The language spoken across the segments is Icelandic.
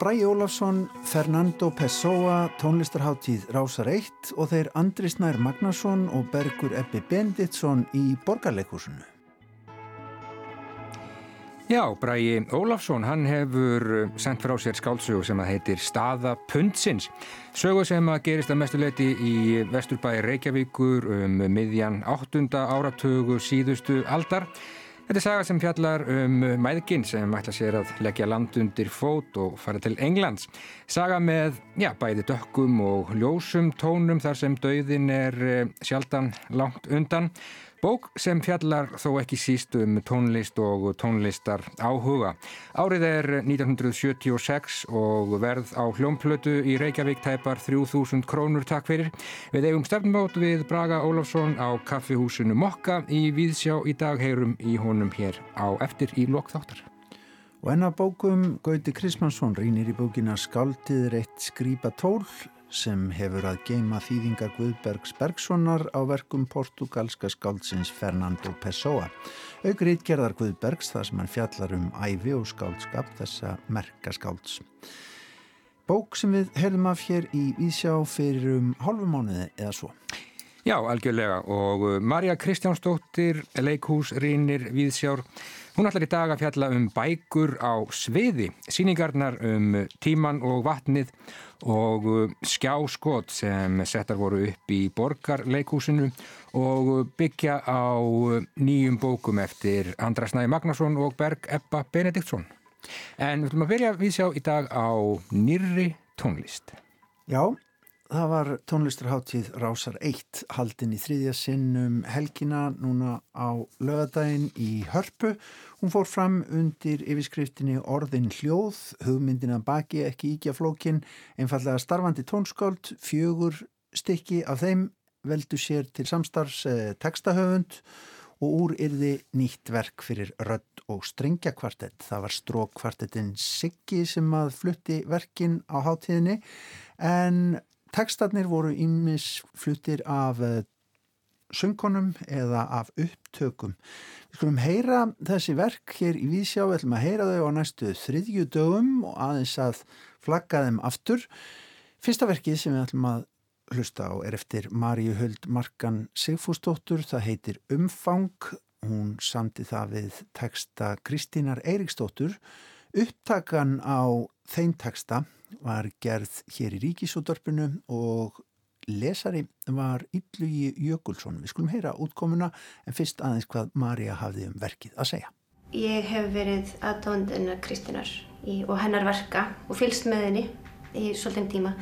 Bræi Ólafsson, Fernando Pessoa, tónlistarháttíð Rásar 1 og þeir Andri Snær Magnarsson og Bergur Ebbi Benditsson í Borgarleikúsinu. Já, Bræi Ólafsson, hann hefur sendt frá sér skálsögu sem að heitir Staða Pundsins. Sögu sem að gerist að mestuleiti í Vesturbæi Reykjavíkur um miðjan 8. áratögu síðustu aldar. Þetta er saga sem fjallar um mæðginn sem ætla sér að leggja land undir fót og fara til Englands. Saga með, já, bæði dökkum og ljósum tónum þar sem dauðin er eh, sjaldan langt undan. Bók sem fjallar þó ekki síst um tónlist og tónlistar áhuga. Árið er 1976 og verð á hljómplötu í Reykjavík tæpar 3000 krónur takk fyrir. Við eigum stefnmót við Braga Ólafsson á kaffihúsinu Mokka í Víðsjá í dag heyrum í honum hér á eftir í lokþáttar. Og enna bókum Gauti Krismansson rínir í bókina Skaldið reitt skrýpa tól sem hefur að geima þýðingar Guðbergs Bergssonar á verkum portugalska skáldsins Fernando Pessoa. Augrið gerðar Guðbergs þar sem hann fjallar um æfi og skáldskap þessa merka skálds. Bók sem við heyrðum af hér í Ísjá fyrir um hálfumánuði eða svo. Já, algjörlega og uh, Marja Kristjánsdóttir, leikhús, rínir, viðsjár Hún ætlar í dag að fjalla um bækur á sviði, síningarnar um tíman og vatnið og uh, skjáskot sem settar voru upp í borgarleikúsinu og byggja á uh, nýjum bókum eftir Andra Snæði Magnarsson og Berg Ebba Benediktsson. En við ætlum að byrja að vísjá í dag á nýrri tónlist. Já, Það var tónlistarháttíð Rásar 1 haldin í þriðja sinnum helgina núna á lögadaginn í Hörpu. Hún fór fram undir yfirskriftinni Orðin hljóð, hugmyndina baki ekki íkja flókin, einfallega starfandi tónskáld, fjögur stykki af þeim veldu sér til samstarfs eh, textahöfund og úr yrði nýtt verk fyrir rödd og strengjakvartett. Það var strókkvartettin Siggi sem að flutti verkin á háttíðinni en Tekstarnir voru ímis fluttir af eh, söngkonum eða af upptökum. Við skulum heyra þessi verk hér í Vísjá, við ætlum að heyra þau á næstu þriðju dögum og aðeins að flagga þeim aftur. Fyrsta verkið sem við ætlum að hlusta á er eftir Maríu Höld Markan Sigfúsdóttur, það heitir Umfang, hún samti það við teksta Kristínar Eiríksdóttur. Upptakan á þeim teksta var gerð hér í Ríkisúttorpinu og lesari var Yllugi Jökulsson. Við skulum heyra útkomuna en fyrst aðeins hvað Marja hafði um verkið að segja. Ég hef verið aðdóndina Kristínar og hennar verka og fylst með henni í svolítinn tíma.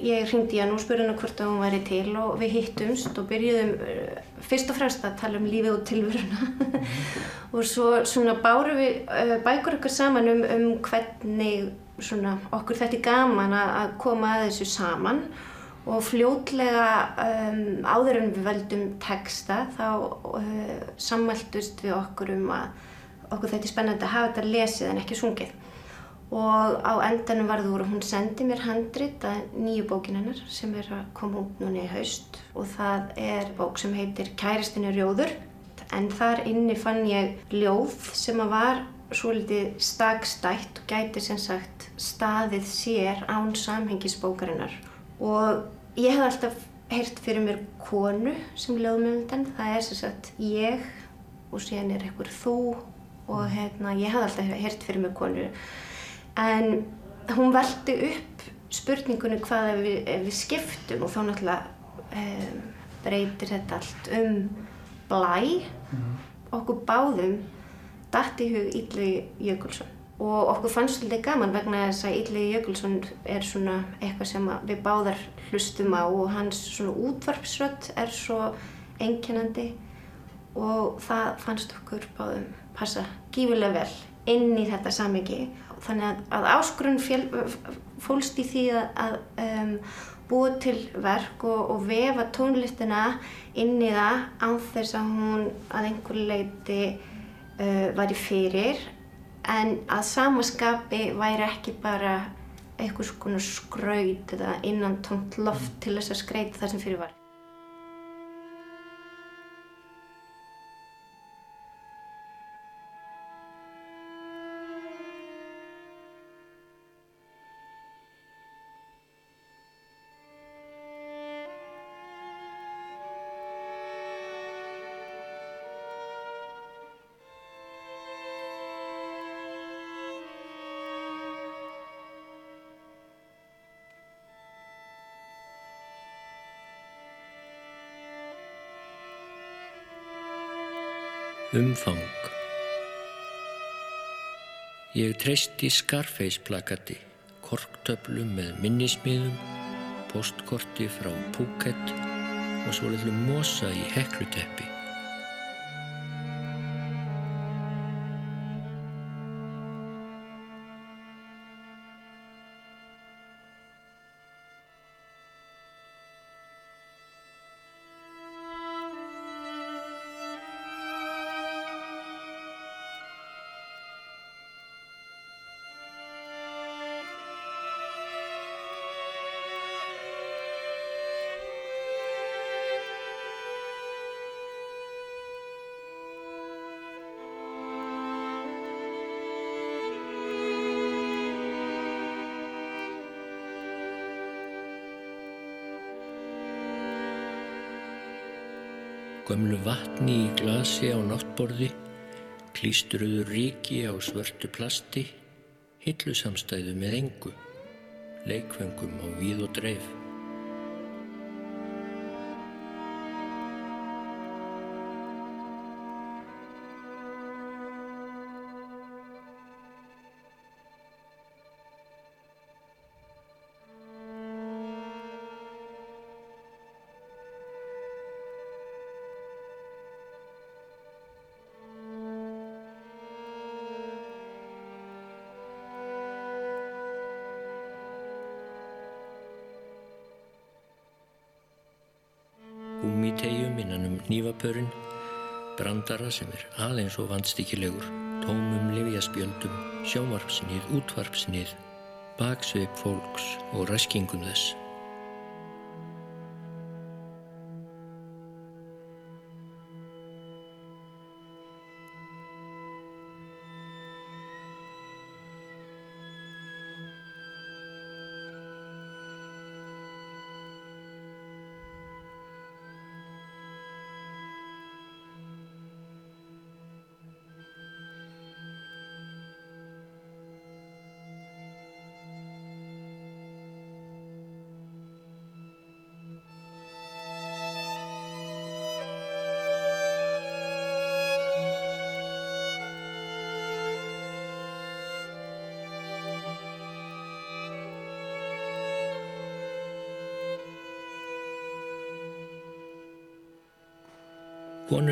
Ég hringdi hann og spurði hann hvort hún væri til og við hittumst og byrjuðum uh, fyrst og fremst að tala um lífið og tilvöruna mm. og svo svona báru við uh, bækur okkar saman um, um hvernig svona, okkur þetta er gaman að koma að þessu saman og fljótlega um, áður en við veldum texta þá uh, sammæltust við okkur um að okkur þetta er spennandi að hafa þetta lesið en ekki sungið. Og á endanum varður að hún sendi mér handrit að nýju bókin hennar sem er að koma út núna í haust og það er bók sem heitir Kæristinu rjóður. En þar inni fann ég ljóð sem að var svolítið stakstætt og gæti sem sagt staðið sér án samhengisbókarinnar. Og ég hef alltaf heyrt fyrir mér konu sem lögmjöndan, það er sem sagt ég og síðan er einhver þú og hérna ég hef alltaf heyrt fyrir mér konu. En hún veldi upp spurningunni hvað ef við, ef við skiptum og þá náttúrulega um, breytir þetta allt um blæ. Mm. okkur báðum dætt í hug Ítli Jökulsson. Og okkur fannst svolítið gaman vegna þess að Ítli Jökulsson er svona eitthvað sem við báðar hlustum á og hans svona útvarpsrött er svo einkennandi og það fannst okkur báðum passa gífurlega vel inn í þetta samengi þannig að áskurinn fólst í því að, að um, búið til verk og, og vefa tónlistina inn í það án þess að hún að einhver leiti uh, væri fyrir en að samaskapi væri ekki bara eitthvað svona skraut eða innan tómt loft til þess að skreita það sem fyrir var. Umfang Ég treysti Scarface plakati, korktöflu með minnismiðum, postkorti frá Phuket og svo litlu mosa í hekluteppi. Vatni í glasi á náttborði, klístruðu ríki á svörtu plasti, hillusamstæðu með engu, leikvöngum á víð og dreif. Gúmítegjum innan um nývapörun, brandara sem er aðeins og vandstíkilegur, tómum livjaspjöldum, sjómarpsnið, útvarpsnið, baksveip fólks og ræskingum þess.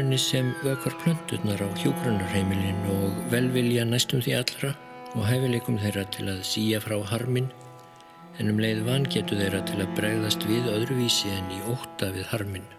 Konunni sem vökar plönturnar á hjógrunarheimilin og velvilja næstum því allra og hæfileikum þeirra til að síja frá harmin en um leið van getur þeirra til að bregðast við öðruvísi en í óta við harmin.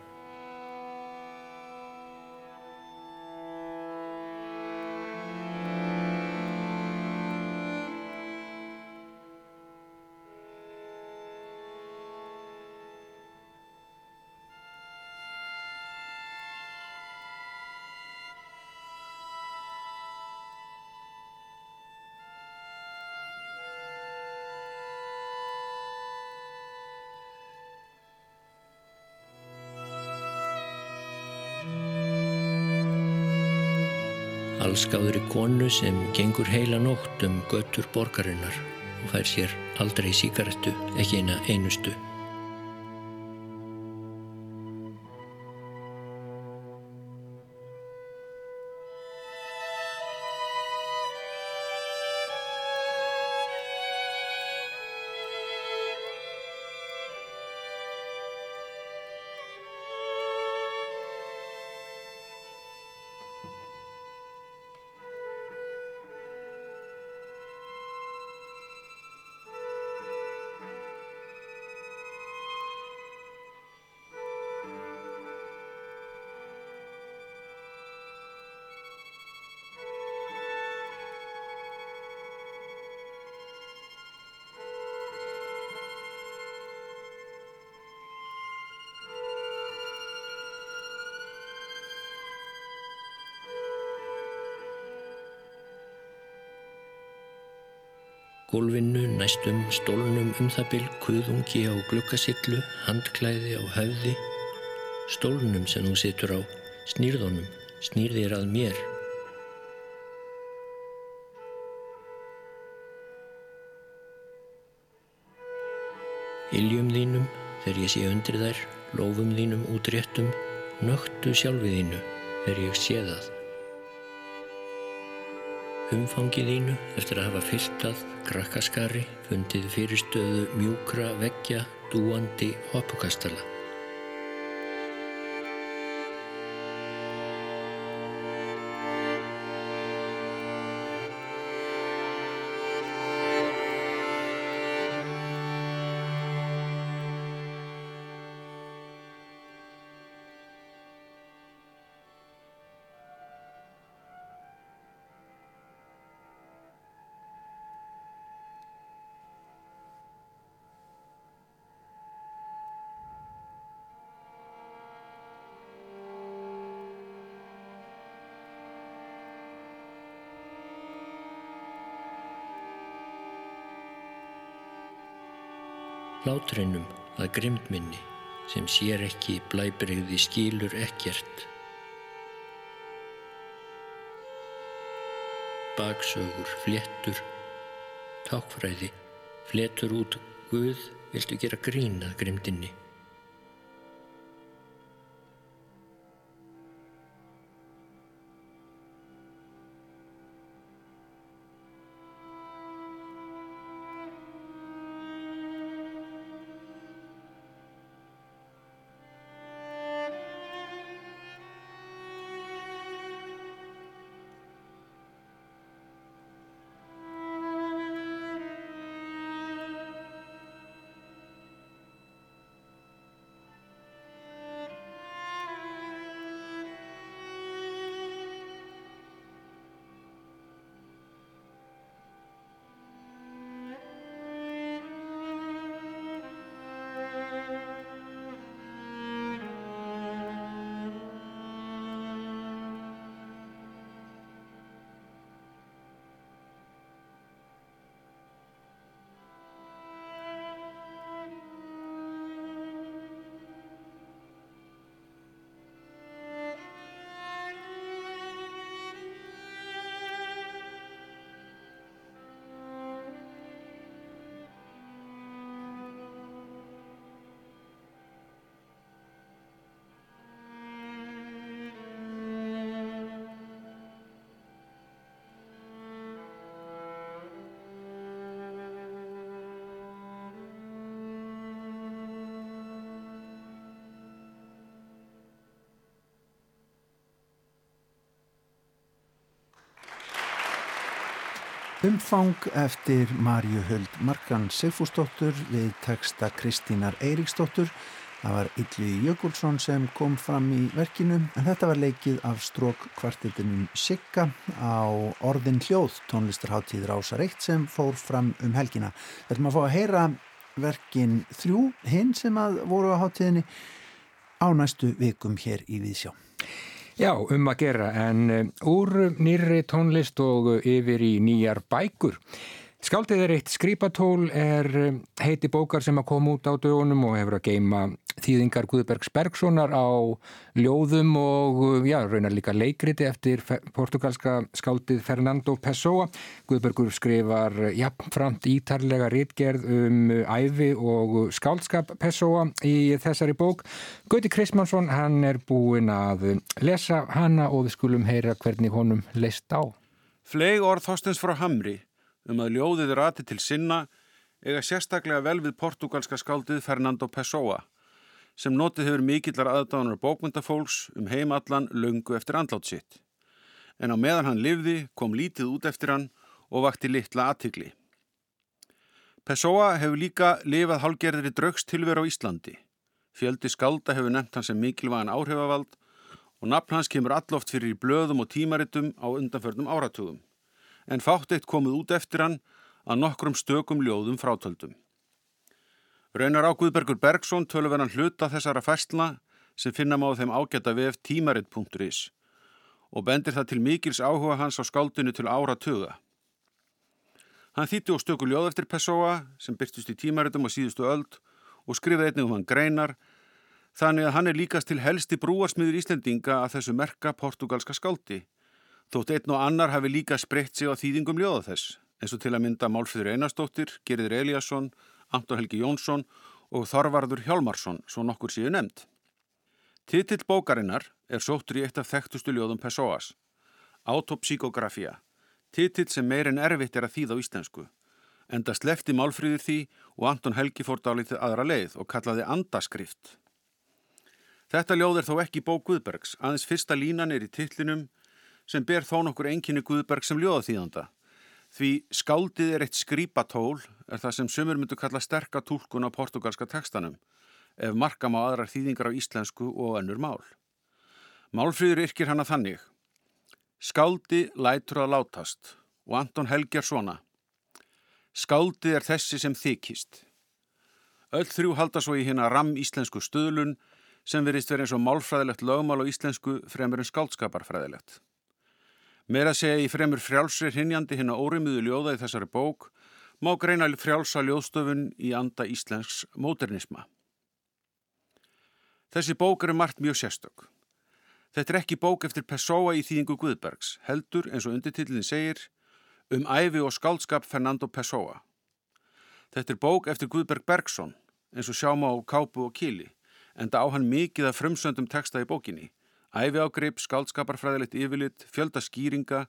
Allskáðri konu sem gengur heila nótt um göttur borgarinnar og fær sér aldrei síkaretu, ekki eina einustu. Gólfinu, næstum stólnum um það bylg, kuðungi á glukkasillu, handklæði á höfði. Stólnum sem þú situr á, snýrðunum, snýrðir að mér. Iljum þínum, þegar ég sé undir þær, lofum þínum útréttum, nögtu sjálfið þínu, þegar ég sé það. Umfangið þínu eftir að hafa fyltað krakkaskari, fundið fyrirstöðu mjúkra veggja, dúandi hoppukastala. Hláturinnum að grimdminni sem sér ekki blæbreyði skilur ekkert. Baksögur, fléttur, tákfræði, fléttur út Guð, viltu gera grínað grimdinni. Umfang eftir Marju Huld Markan Sigfúsdóttur við texta Kristínar Eiríksdóttur. Það var Ylvi Jökulsson sem kom fram í verkinu en þetta var leikið af strók kvartetinum Sigga á orðin hljóð tónlistarháttíð Rása Reitt sem fór fram um helgina. Þetta maður fá að heyra verkin þrjú hinn sem að voru á háttíðinni á næstu vikum hér í Víðsjá. Já, um að gera, en eh, úr nýri tónlist og yfir í nýjar bækur. Skáldið er eitt skrýpatól, er eh, heiti bókar sem að koma út á dögunum og hefur að geima þýðingar Guðbergs Bergsonar á ljóðum og já, raunar líka leikriti eftir portugalska skáldið Fernando Pessoa. Guðbergur skrifar jafnframt ítarlega rítgerð um æfi og skáldskap Pessoa í þessari bók. Gauti Kristmansson, hann er búin að lesa hana og við skulum heyra hvernig honum leist á. Fleig orð Þorstens frá Hamri um að ljóðið rati til sinna eiga sérstaklega vel við portugalska skáldið Fernando Pessoa sem notið hefur mikillar aðdáðanar bókmyndafólks um heimallan löngu eftir andlátt sitt. En á meðan hann livði kom lítið út eftir hann og vakti litla aðtikli. Pessoa hefur líka lifað hálgerðri draugstilveru á Íslandi. Fjöldi skalda hefur nefnt hann sem mikilvægan áhrifavald og nafn hans kemur alloft fyrir í blöðum og tímaritum á undanförnum áratugum. En fátt eitt komið út eftir hann að nokkrum stökum ljóðum frátöldum. Raunar á Guðbergur Bergson töluverðan hluta þessara fæstla sem finna má þeim ágæta vef tímaritt.is og bendir það til mikils áhuga hans á skáldinu til ára tuga. Hann þýtti og stöku ljóð eftir Pessoa sem byrstust í tímarittum á síðustu öld og skrifaði einnig um hann greinar þannig að hann er líkast til helsti brúarsmiður Íslendinga að þessu merka portugalska skáldi. Þótt einn og annar hafi líka spreytt sig á þýðingum ljóða þess eins og til að mynda Málfríður Einarstóttir, Gerður Eliasson, Anton Helgi Jónsson og Þorvarður Hjálmarsson, svo nokkur síðu nefnd. Titill bókarinnar er sóttur í eitt af þekktustu ljóðum Pessoas, Autopsykografía, Titill sem meir en erfitt er að þýða á íslensku. Enda slefti málfríður því og Anton Helgi fór dálítið aðra leið og kallaði andaskrift. Þetta ljóð er þó ekki bók Guðbergs, aðeins fyrsta línan er í titlinum sem ber þó nokkur enginni Guðberg sem ljóða þýðanda. Því skáldið er eitt skrýpatól er það sem sumur myndu kalla sterka tólkun á portugalska tekstanum ef markam á aðrar þýðingar á íslensku og önnur mál. Málfríður yrkir hana þannig. Skáldi lætur að látast og Anton Helger svona. Skáldið er þessi sem þykist. Öll þrjú halda svo í hérna ram íslensku stöðlun sem verist verið eins og málfræðilegt lögmál á íslensku fremur en skáldskaparfræðilegt. Meira segja í fremur frjálsri hrinjandi hérna órimuðu ljóða í þessari bók má greina frjálsa ljóðstöfun í anda íslensks móternisma. Þessi bók eru margt mjög sérstök. Þetta er ekki bók eftir Pessoa í þýðingu Guðbergs, heldur eins og undirtillin segir um æfi og skáldskap Fernando Pessoa. Þetta er bók eftir Guðberg Bergson, eins og sjáma á kápu og kíli, en það á hann mikið af frumsöndum texta í bókinni. Æfi ágrip, skáldskaparfræðilegt yfirlit, fjölda skýringa,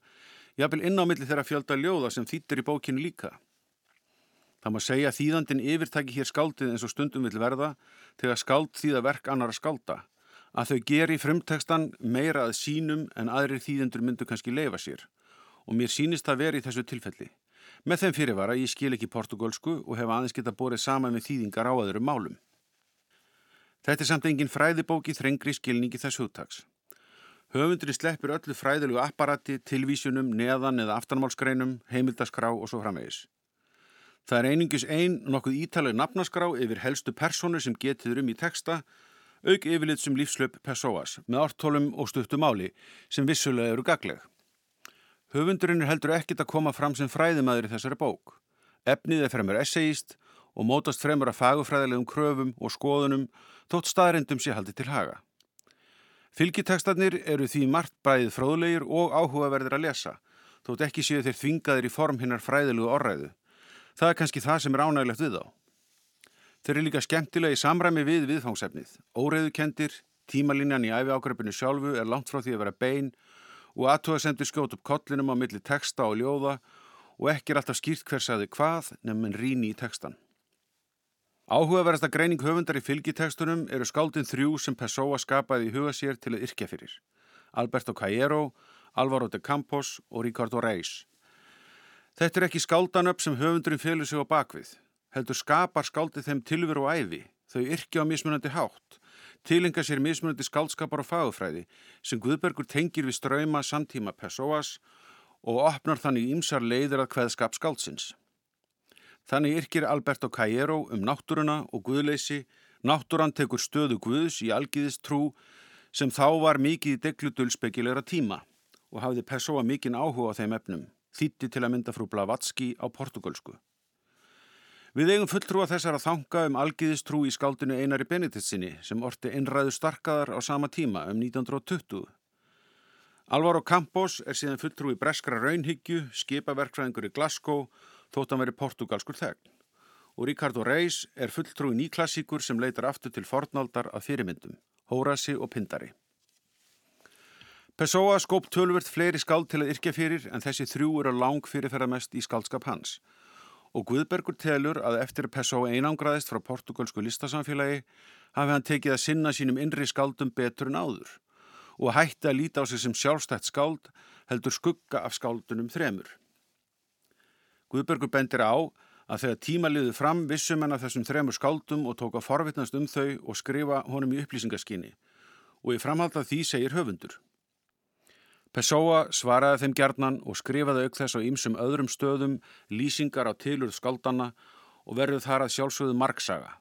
jafnvel inn á milli þeirra fjölda ljóða sem þýttir í bókinni líka. Það má segja að þýðandin yfirtæki hér skáldið eins og stundum vil verða þegar skáld þýða verk annara skálda, að þau geri frumtekstan meira að sínum en aðrir þýðendur myndu kannski leifa sér og mér sínist það verið í þessu tilfelli. Með þeim fyrirvara ég skil ekki portugalsku og hef aðeins geta borið saman með þýðingar á öðrum málum. Þetta er samt engin fræðibóki þrengri skilningi þess hugtags. Höfundri sleppur öllu fræðilegu apparati, tilvísunum, neðan eða aftanmálskreinum, heimildaskrá og svo framvegis. Það er einingis ein nokkuð ítaleg nafnaskrá yfir helstu personu sem getiður um í texta, auk yfirlit sem lífslöp Pessoas með ártólum og stuttu máli sem vissulega eru gagleg. Höfundurinn er heldur ekkit að koma fram sem fræðimæður í þessari bók. Efnið er fremur essayist og mótast fremur að fagufræðilegum kröfum og skoðunum þótt staðrindum sé haldi til haga. Fylgitekstarnir eru því margt bæðið fróðlegir og áhugaverðir að lesa, þótt ekki séu þeir þvingaðir í form hinnar fræðilegu orræðu. Það er kannski það sem er ánægilegt við þá. Þeir eru líka skemmtilega í samræmi við viðfangsefnið. Óreiðukendir, tímalínjan í æfi ágrepinu sjálfu er langt frá því að vera bein og aðtóðasendur skjót upp kollinum á milli texta og ljóða og ekki er alltaf skýrt hver sagði hvað nefnum ríni í textan. Áhugaverðasta greining höfundar í fylgitekstunum eru skáldin þrjú sem Pessoa skapaði í huga sér til að yrkja fyrir. Alberto Caero, Alvaro de Campos og Ricardo Reis. Þetta er ekki skáldanöpp sem höfundurinn félur sig á bakvið. Heldur skapar skáldið þeim tilveru og æfi. Þau yrkja á mismunandi hátt tilenga sér mismunandi skaldskapar og fagufræði sem Guðbergur tengir við ströyma samtíma Pessoas og opnar þannig ímsar leiðir að hveðskap skaldsins. Þannig yrkir Alberto Caero um náttúruna og Guðleysi, náttúran tekur stöðu Guðs í algiðist trú sem þá var mikið í degludulsbyggilegra tíma og hafði Pessoa mikinn áhuga á þeim efnum, þýtti til að mynda frú Blavatski á portugalsku. Við eigum fulltrúa þessar að þanga um algiðistrú í skáldinu Einari Benediktsinni sem orti einræðu starkaðar á sama tíma um 1920. Alvaro Campos er síðan fulltrúi breskra raunhyggju, skipaverkfræðingur í Glasgow, þótt hann veri portugalskur þegn. Og Ricardo Reis er fulltrúi nýklassíkur sem leitar aftur til fornaldar að fyrirmyndum, Hórasi og Pindari. Pessoa skóp tölvert fleiri skáld til að yrkja fyrir en þessi þrjú eru lang fyrirferðamest í skáldskap hans og Guðbergur telur að eftir Pessoa einangraðist frá portugalsku listasamfélagi hafi hann tekið að sinna sínum innri skáldum betur en áður og hætti að líta á sig sem sjálfstætt skáld heldur skugga af skáldunum þremur. Guðbergur bendir á að þegar tíma liði fram vissum hann að þessum þremur skáldum og tóka forvittnast um þau og skrifa honum í upplýsingaskinni og í framhald af því segir höfundur. Pessoa svaraði þeim gerðnan og skrifaði auk þess á ýmsum öðrum stöðum lýsingar á tilurð skaldanna og verður þar að sjálfsögðu marksaga.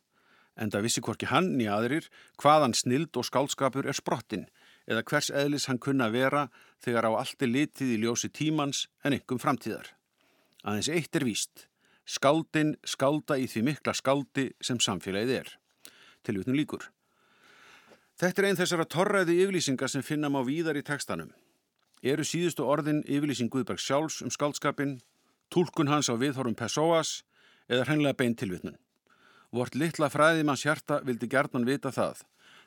En það vissi hvorki hann í aðrir hvaðan snild og skaldskapur er sprottin eða hvers eðlis hann kunna vera þegar á allti litið í ljósi tímans en yngum framtíðar. Aðeins eitt er víst. Skaldin skalda í því mikla skaldi sem samfélagið er. Til utnum líkur. Þetta er einn þessara torræði yflýsingar sem finna má víðar í tekstanum eru síðustu orðin yfirlýsing Guðberg sjálfs um skaldskapin, tólkun hans á viðhorum Pessoas eða hreinlega bein tilvitnun. Vort litla fræðimanns hjarta vildi gerðan vita það.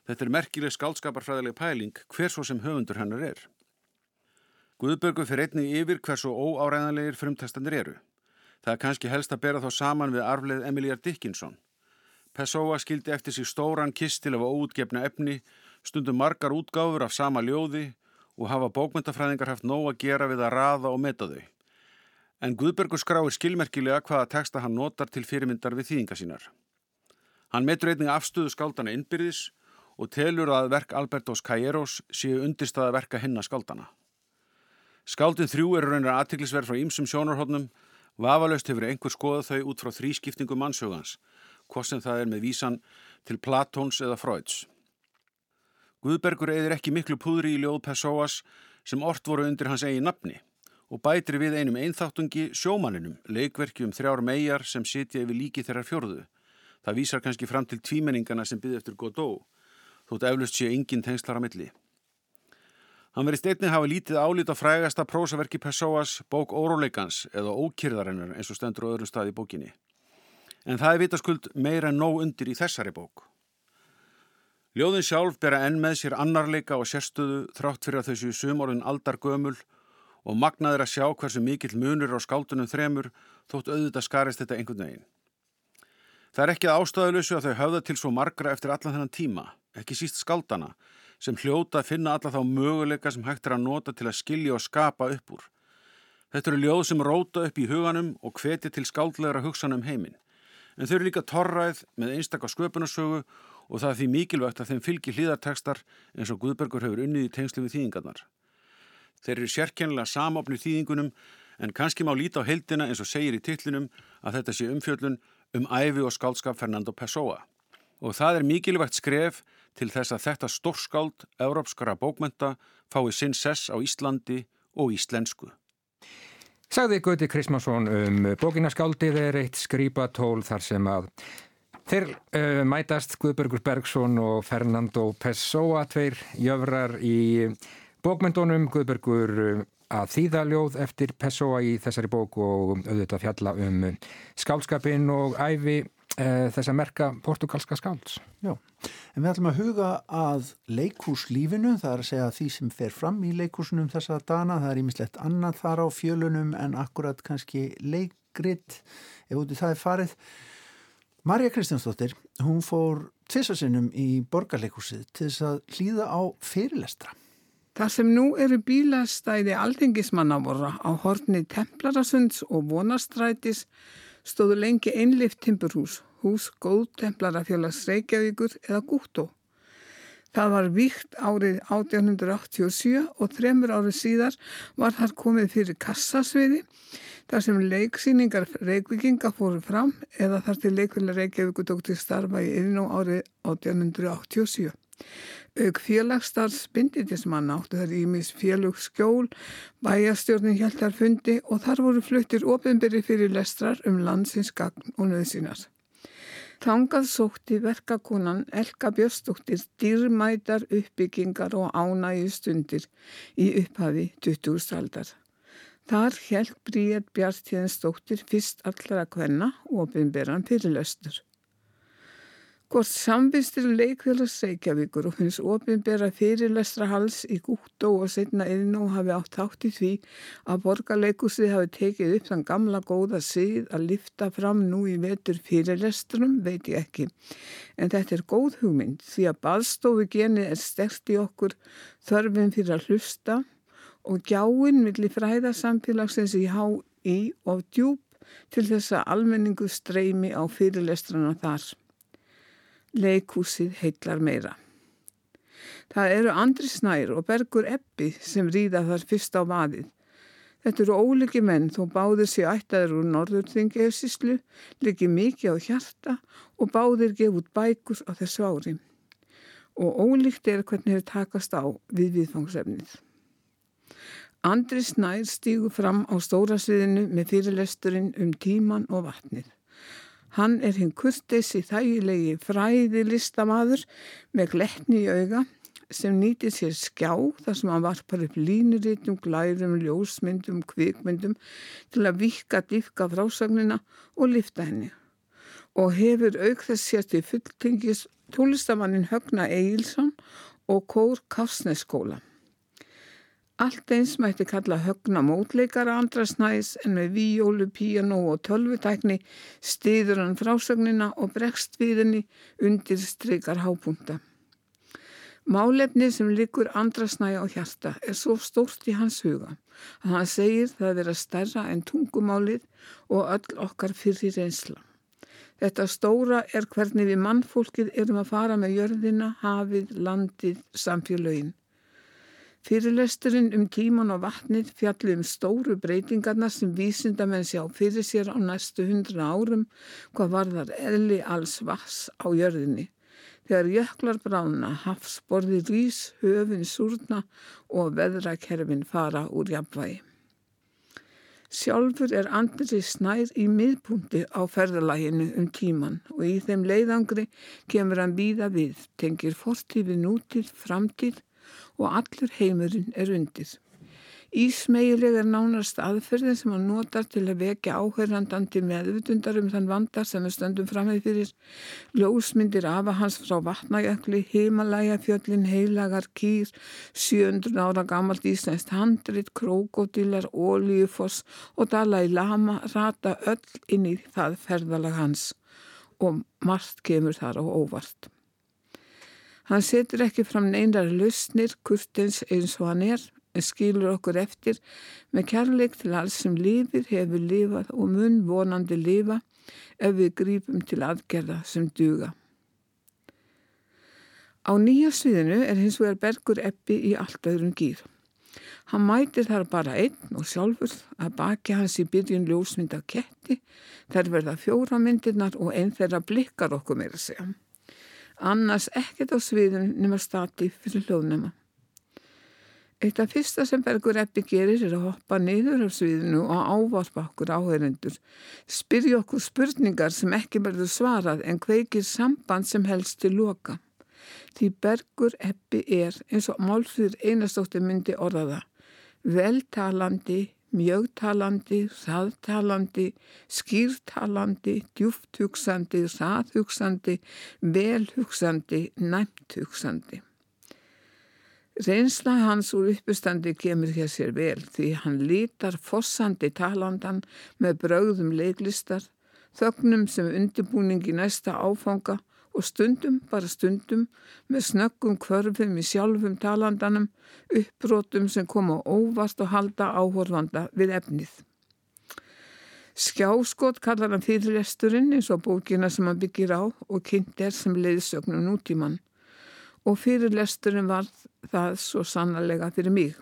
Þetta er merkileg skaldskaparfræðileg pæling hver svo sem höfundur hennar er. Guðbörgu fyrir einnig yfir hversu óáræðanlegir frumtestandir eru. Það er kannski helst að bera þá saman við arfleð Emiljar Dickinson. Pessoa skildi eftir sig stóran kistil af óutgefna efni, stundum margar útgáfur af sama ljóði og hafa bókmyndafræðingar haft nóg að gera við að raða og meta þau. En Guðbergur skráir skilmerkilega hvaða texta hann notar til fyrirmyndar við þýðinga sínar. Hann metur einnig afstöðu skáldana innbyrðis og telur að verk Albertos Cayeros séu undirstaða verka hinna skáldana. Skáldin þrjú eru raunar aðtiklisverð frá ýmsum sjónarhóttnum, vafalaust hefur einhver skoðað þau út frá þrískiptingu mannsögans, hvort sem það er með vísan til Platóns eða Freuds. Guðbergur eðir ekki miklu púðri í ljóð Pessoas sem ort voru undir hans eigi nafni og bætri við einum einþáttungi sjómaninum, leikverki um þrjár megar sem sitja yfir líki þeirra fjörðu. Það vísar kannski fram til tvímenningana sem byggði eftir Godot þótt eflust sé engin tengslar á milli. Hann verið steinni hafa lítið álít á frægasta prósaverki Pessoas bók Óróleikans eða Ókýrðarinnar eins og stendur á öðrum stað í bókinni. En það er vitaskuld meira en nóg undir í þessari bók. Ljóðin sjálf bera enn með sér annarleika og sérstöðu þrátt fyrir að þessu sumorðin aldar gömul og magnaður að sjá hversu mikill munur á skáldunum þremur þótt auðvitað skarist þetta einhvern veginn. Það er ekki að ástæðuleysu að þau höfða til svo margra eftir allan þennan tíma ekki síst skaldana, sem hljóta að finna alla þá möguleika sem hægt er að nota til að skilja og skapa upp úr. Þetta eru ljóð sem róta upp í huganum og hveti til skáldlegra hugsanum heiminn. En þau eru líka torræð með einstakka sköpunarsögu og það er því mikilvægt að þeim fylgir hlýðartekstar eins og Guðbergur hefur unnið í tengslu við þýðingarnar. Þeir eru sérkennilega samofni þýðingunum en kannski má líta á heldina eins og segir í tillinum að þetta sé umfjöllun um æfi og skálskap Fernando Pessoa. Og það er mikilvægt skref til þess að þetta stórskáld európskara bókmenta fái sinn sess á Íslandi og íslensku. Sagði Gauti Krismansson um bókinaskáldið er eitt skrýpatól þar sem að þeir uh, mætast Guðbergur Bergson og Fernando Pessoa, tveir jöfrar í bókmyndunum, Guðbergur uh, að þýðaljóð eftir Pessoa í þessari bók og auðvitað fjalla um skálskapin og æfi þess að merka portugalska skálds. Já. En við ætlum að huga að leikúslífinu, það er að segja því sem fer fram í leikúsunum þessa dana, það er ímislegt annað þar á fjölunum en akkurat kannski leikrit ef úti það er farið. Marja Kristjánsdóttir, hún fór tvisasinnum í borgarleikúsið til þess að hlýða á fyrirlestra. Það sem nú eru bílastæði aldingismannavora á horni Templarasuns og Vonastrætis stóðu lengi einlift timburhús hús góðtemplarafélags Reykjavíkur eða Gúttó. Það var víkt árið 1887 og þremur árið síðar var þar komið fyrir kassasviði þar sem leiksýningar Reykjavíkinga fóru fram eða þar til leikvila Reykjavíku tók til starfa í yfirnó árið 1887. Auk félagsstarfs binditismann áttu þar ímis félagskjól, bæjastjórnin hjælt þar fundi og þar voru fluttir ofinbyrri fyrir lestrar um landsins gagn og nöðsynars. Tangað sótti verkakonan Elka Björnstóttir dýrmætar uppbyggingar og ánægi stundir í upphafi 20. aldar. Þar held Bríett Bjartíðinsdóttir fyrst allara kvenna og ofinberan fyrirlöstur. Hvort samvistir leikfélags Reykjavíkur og finnst ofinbera fyrirlestra hals í Gúttó og setna yðnú hafi átt átt í því að borgarleikusið hafi tekið upp þann gamla góða síð að lifta fram nú í vetur fyrirlestrum, veit ég ekki. En þetta er góð hugmynd því að baðstofu geni er sterkt í okkur þörfin fyrir að hlusta og gjáinn millir fræðarsamfélagsins í há í og djúb til þess að almenningu streymi á fyrirlestrana þar leikúsið heitlar meira. Það eru Andri Snær og Bergur Eppi sem ríða þar fyrst á vaðið. Þetta eru óliki menn þó báðir sér ættaður úr norðurþingi efsíslu, liki mikið á hjarta og báðir gef út bækur á þessu ári. Og ólíkt er hvernig þeir takast á við viðfangsefnið. Andri Snær stígur fram á stóra sviðinu með fyrirlesturinn um tíman og vatnið. Hann er hinn kurtesi þægilegi fræði listamaður með gletni í auga sem nýtir sér skjá þar sem hann varpar upp línurítum, glærum, ljósmyndum, kvikmyndum til að vika diffka frásagnina og lifta henni. Og hefur auk þess sér til fulltingis tólistamannin Högna Eilsson og Kór Kásneskóla. Allt eins mætti kalla högna mótleikara andra snæs en með víjólu, píanó og tölvutækni stiður hann frásögnina og bregst við henni undir streykar hápunta. Málefni sem likur andra snæja á hjarta er svo stórt í hans huga að hann segir það vera stærra en tungumálið og öll okkar fyrir reynsla. Þetta stóra er hvernig við mannfólkið erum að fara með jörðina, hafið, landið, samfélögin. Fyrirlesturinn um tíman og vatnið fjalli um stóru breytingarna sem vísindamenn sjá fyrir sér á næstu hundra árum hvað varðar eðli alls vass á jörðinni. Þegar jöklar brána, hafsborði rís, höfin súrna og veðrakerfin fara úr jafnvægi. Sjálfur er andri snær í miðpunkti á ferðalæginu um tíman og í þeim leiðangri kemur hann víða við, tengir fortífi nútíð, framtíð og allur heimurinn er undir. Ísmeileg er nánast aðferðin sem hann notar til að vekja áhörrandandi meðvutundar um þann vandar sem við stöndum framhefð fyrir. Ljósmyndir afa hans frá vatnajökli, heimalægafjöllin, heilagar, kýr, 700 ára gamalt íslenskt handrit, krókódílar, ólíufoss og dala í lama rata öll inn í það ferðalag hans og margt kemur þar á óvart. Hann setur ekki fram neinar lausnir, kurtins eins og hann er, en skilur okkur eftir með kærleik til alls sem lifir, hefur lifað og mun vonandi lifa ef við grípum til aðgerða sem duga. Á nýja sviðinu er hins vegar Bergur Eppi í allt öðrum gýr. Hann mætir þar bara einn og sjálfur að baki hans í byrjun ljósmynda ketti, þær verða fjóra myndirnar og einn þeirra blikkar okkur meira segja annars ekkert á sviðun nema stati fyrir hljóðnema. Eitt af fyrsta sem Bergur Eppi gerir er að hoppa niður á sviðinu og ávarpa okkur áhærendur, spyrja okkur spurningar sem ekki verður svarað en kveikir samband sem helst til loka. Því Bergur Eppi er eins og málfyrir einastóttir myndi orðaða, veltalandi, mjögtalandi, hraðtalandi, skýrtalandi, djúfthugsandi, hraðhugsandi, velhugsandi, næmthugsandi. Reynsla hans úr uppustandi kemur hér sér vel því hann lítar fossandi talandan með brauðum leiklistar, þögnum sem undirbúning í næsta áfanga og stundum, bara stundum, með snöggum kvörfum í sjálfum talandanum, uppbrótum sem koma óvart og halda áhorfanda við efnið. Skjáskot kallar hann fyrirlesturinn eins og bókina sem hann byggir á og kynnt er sem leiðsögnum nútíman. Og fyrirlesturinn var það svo sannlega fyrir mig.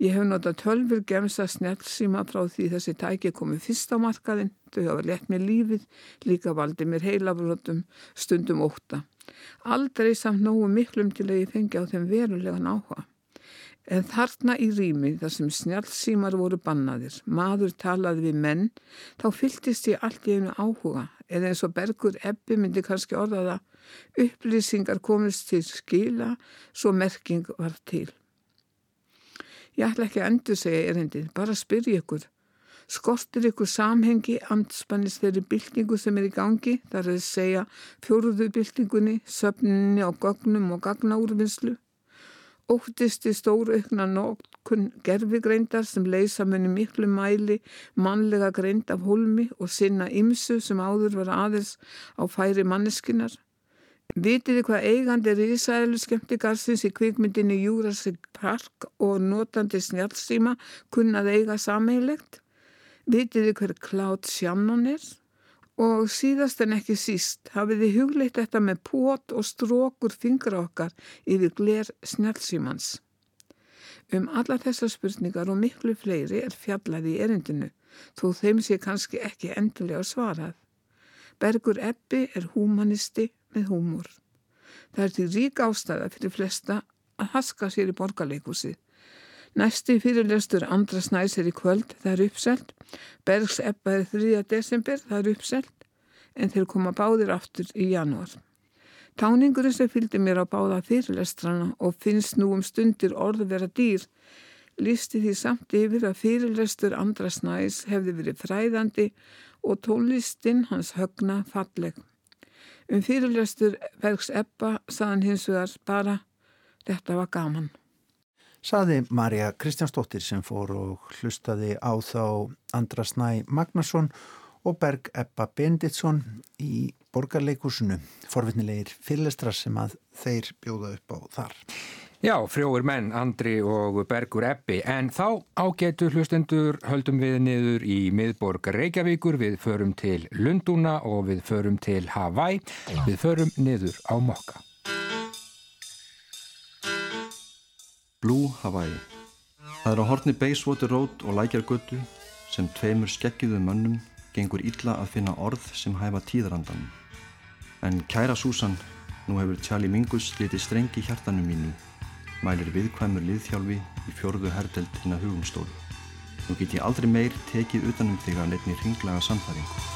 Ég hef notað tölfur gemsa snjálfsíma frá því þessi tæki komið fyrst á markaðin. Þau hafa lett mér lífið, líka valdi mér heilabrótum, stundum óta. Aldrei samt nógu miklum til að ég fengi á þeim verulegan áhuga. En þarna í rými þar sem snjálfsímar voru bannaðir, maður talaði við menn, þá fylltist ég allt í einu áhuga. Eða eins og Bergur Ebbi myndi kannski orðaða, upplýsingar komist til skila, svo merking var til. Ég ætla ekki að endur segja erindið, bara spyrja ykkur. Skortir ykkur samhengi amtspannist þeirri byltingu sem er í gangi, þar er að segja fjóruðu byltingunni, söfninni á gögnum og gagnaúrvinnslu. Óttist í stóru aukna nokkun gerfigreindar sem leysa munni miklu mæli mannlega greind af holmi og sinna ymsu sem áður var aðeins á færi manneskinnar. Vitiði hvað eigandi er Ísælu skemmtikarsins í kvikmyndinni Jurassic Park og notandi snjálfsíma kunnað eiga sammeilegt? Vitiði hver Cloud Shannon er? Og síðast en ekki síst hafiði hugleitt þetta með pót og strókur fingra okkar yfir gler snjálfsímans. Um alla þessar spurningar og miklu fleiri er fjallaði í erindinu, þó þeim sé kannski ekki endilega svarað. Bergur Ebbi er humanisti með húmor. Það er til rík ástæða fyrir flesta að haska sér í borgarleikusi. Næsti fyrirlestur andra snæs er í kvöld, það er uppselt. Bergs Ebba er 3. desember, það er uppselt, en þeir koma báðir aftur í janúar. Táningurinn sem fylgdi mér á báða fyrirlestrana og finnst nú um stundir orðu vera dýr, lísti því samt yfir að fyrirlestur andra snæs hefði verið fræðandi og tólistinn hans högna falleg. Um fyrirlestur Bergs Ebba saðan hins vegar bara þetta var gaman. Saði Marja Kristjánsdóttir sem fór og hlustaði á þá Andrasnæ Magnason og Berg Ebba Benditsson í borgarleikursunu, forvitnilegir fyrirlestrar sem að þeir bjóða upp á þar. Já, frjóir menn, Andri og Bergur Ebbi, en þá ágetur hlustendur höldum við niður í miðborg Reykjavíkur, við förum til Lundúna og við förum til Hawaii, við förum niður á Mokka. Blue Hawaii Það er á horni Bayswater Road og Lækjargötu sem tveimur skeggiðu mönnum gengur illa að finna orð sem hæfa tíðrandan. En kæra Susan, nú hefur Charlie Mingus litið strengi hjartanum mínu mælir viðkvæmur liðþjálfi í fjörðu herdeld hinn að hugumstólu. Nú get ég aldrei meir tekið utanum þig að leitni ringlaga samfæringu.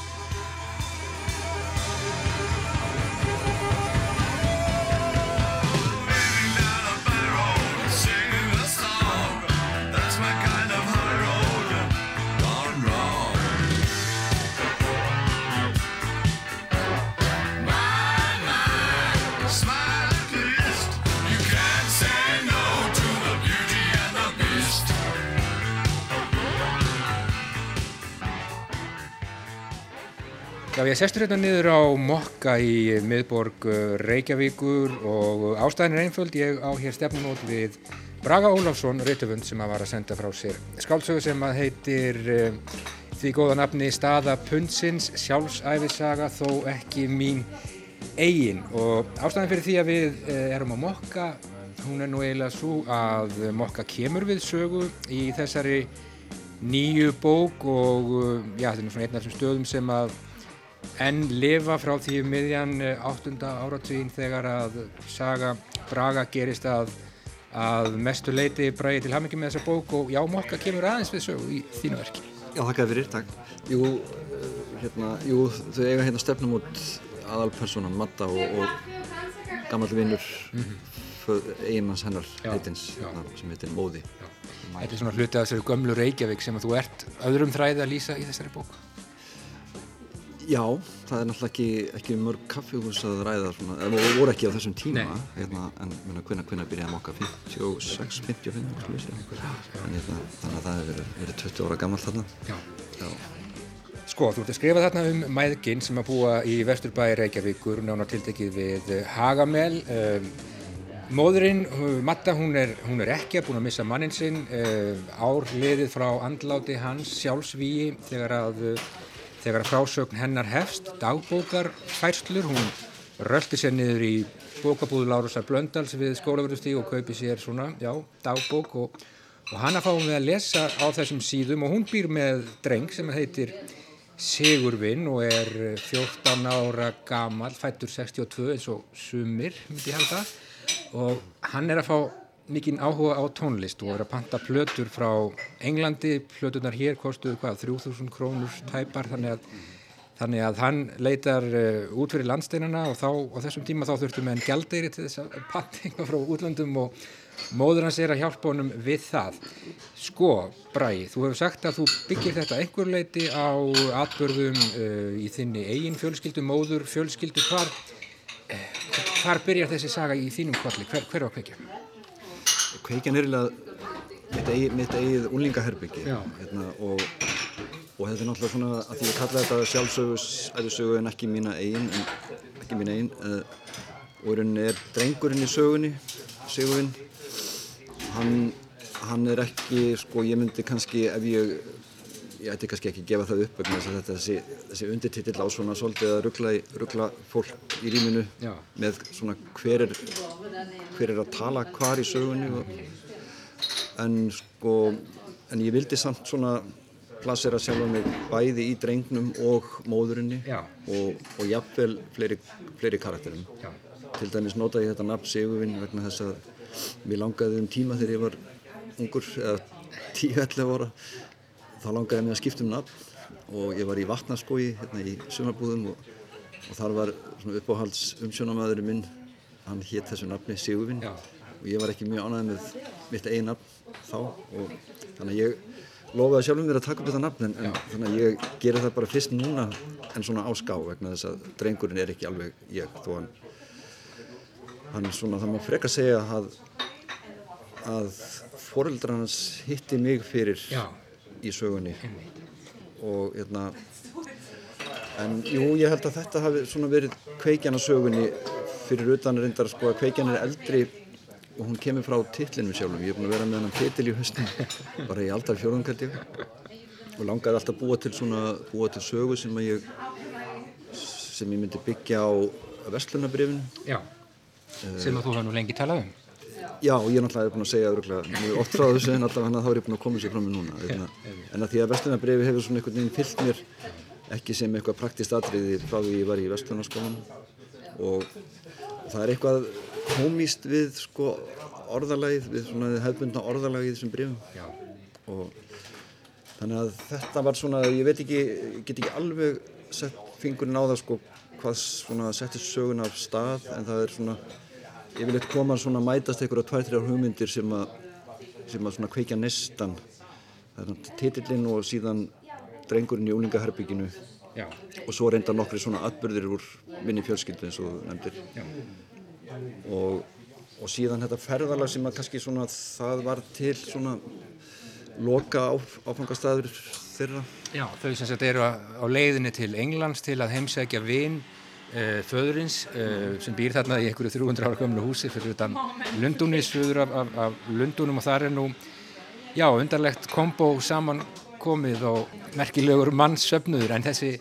Já, ég sestur hérna niður á Mokka í miðborg uh, Reykjavíkur og ástæðin er einföld. Ég á hér stefnumót við Braga Ólafsson, Rituvund, sem að var að senda frá sér skálsögu sem að heitir uh, því góða nafni Staða Pundsins, sjálfsæfisaga þó ekki mín eigin. Og ástæðin fyrir því að við uh, erum á Mokka, hún er nú eiginlega svo að Mokka kemur við sögu í þessari nýju bók og já, þetta er svona einn af þessum stöðum sem að enn lifa frá því um miðjan 8. áratvíðin þegar að saga Braga gerist að, að mestu leiti bræði til hamingi með þessa bók og já, mokka kemur aðeins við sögu í þínu verki. Já, þakka fyrir, takk. Jú, hérna, jú, þau eiga hérna stefnum út aðalpersonan Matta og, og gammal vinnur mm -hmm. eiginmanns hennar heitins hérna, sem heitir Móði. Já. Þetta er svona hluti af þessari gömlu Reykjavík sem að þú ert öðrum þræði að lýsa í þessari bók. Já, það er náttúrulega ekki, ekki mörg kaffihús að ræða svona, en það voru ekki á þessum tíma hérna, en hvernig hvernig byrjaði mokka? 56, 55 þannig að það hefur verið, verið 20 ára gammal þarna. Já. Já. Sko, þú ert að skrifa þarna um mæðginn sem að búa í Vesturbæi Reykjavíkur nánar tiltekið við Hagamel. Um, Móðurinn, Matta, hún er, hún er ekki að búin að missa mannin sinn. Um, árliðið frá andláti hans sjálfsvíi þegar að Þegar frásögn hennar hefst, dagbókarfærslur, hún röldi sér niður í bókabúðu Lárusar Blöndals við skólaverðustíg og kaupi sér svona, já, dagbók og, og hana fáum við að lesa á þessum síðum og hún býr með dreng sem heitir Sigurvinn og er 14 ára gamal, fættur 62 eins og sumir, myndi ég halda, og hann er að fá mikinn áhuga á tónlist og er að panta plötur frá Englandi, plötunar hér kostuðu hvað, 3000 krónur tæpar þannig að, þannig að hann leitar uh, út fyrir landsteinana og þá á þessum tíma þá þurftum við enn gældeiri til þess að panta eitthvað frá útlandum og móður hans er að hjálpa honum við það. Sko, Bræði, þú hefur sagt að þú byggir þetta einhver leiti á atbörðum uh, í þinni eigin fjölskyldu, móður fjölskyldu, hvar, hvar byrjar þessi saga í þínum kvalli, hver, hver var kveikja? Kveikjan er eiginlega mitt eigið, unlingaherbyggi hérna, og, og þetta er náttúrulega svona að því að kalla þetta sjálfsögus æðusögu en ekki mína eigin ekki mína eigin uh, og rauninni er drengurinn í sögunni Sigurvinn hann, hann er ekki sko ég myndi kannski ef ég ég ætti kannski ekki að gefa það upp vegna þess að þetta þessi, þessi undirtitill á svona svolítið að ruggla, ruggla fólk í rýminu Já. með svona hver er hver er að tala hvar í sögunni og, en sko en ég vildi samt svona plassera sjálf mig bæði í drengnum og móðurinni og, og jafnvel fleiri, fleiri karakterum Já. til dæmis notaði ég þetta nafn Sigurvinn vegna þess að mér langaði um tíma þegar ég var ungur eða 10-11 ára þá langaði mig að skipta um nafn og ég var í vatnarskói hérna í sumarbúðum og, og þar var uppáhalds umsjónamæðurinn minn hann hétt þessu nafni Sigurvinn og ég var ekki mjög ánæðið með mitt einn nafn þá og þannig að ég lofaði sjálfum mér að taka upp þetta nafn en, en þannig að ég gera það bara fyrst núna en svona á ská vegna þess að drengurinn er ekki alveg ég þó hann hann svona það má freka segja að að foreldrar hans hitti mig fyrir Já. Í sögunni. Og hérna en jú, ég held að þetta hafi svona verið kveikjan á sögunni fyrir utan reyndar sko að kveikjan er eldri og hún kemur frá titlinum sjálfum. Ég er búin að vera með hann titil í höstum bara í aldar fjórðungaldi og langaði alltaf búa til svona búa til sögu sem að ég sem ég myndi byggja á Vestlunabrifinu sem að þú hefði nú lengi talað um. Já, ég er náttúrulega búin að segja mjög oft frá þessu en alltaf hann að þá er ég búin að koma sér fram með núna Einna, en að því að Vestlunabrifi hefur svona einhvern veginn fyllt mér ekki sem eitthvað praktist atriði frá því ég var í Vestlunarskólan og, það er eitthvað komist við sko orðalagið, við svona hefbundna orðalagið brifum Já. og þannig að þetta var svona, ég veit ekki, get ekki alveg sett fingurinn á það sko hvað svona setti sögun af stað en það er svona, eitthvað koma svona mætast einhverja tvær, þrjár hugmyndir sem að, sem að svona kveikja nestan titillinn og síðan drengurinn í úlingaherbygginu Já. og svo reynda nokkri svona atbyrðir úr minni fjölskyldu eins og nefndir. Og, og síðan þetta ferðalag sem að kannski svona það var til svona loka áfangastæður þeirra. Já, þau sem sagt eru á leiðinni til Englands til að heimsækja vin uh, föðurins uh, sem býr þarna í einhverju 300 ára gömlu húsi fyrir utan Lundúni, söður af, af, af Lundúnum og þar er nú, já, undarlegt kombo saman komið og merkilegur mannssöfnuður en þessi,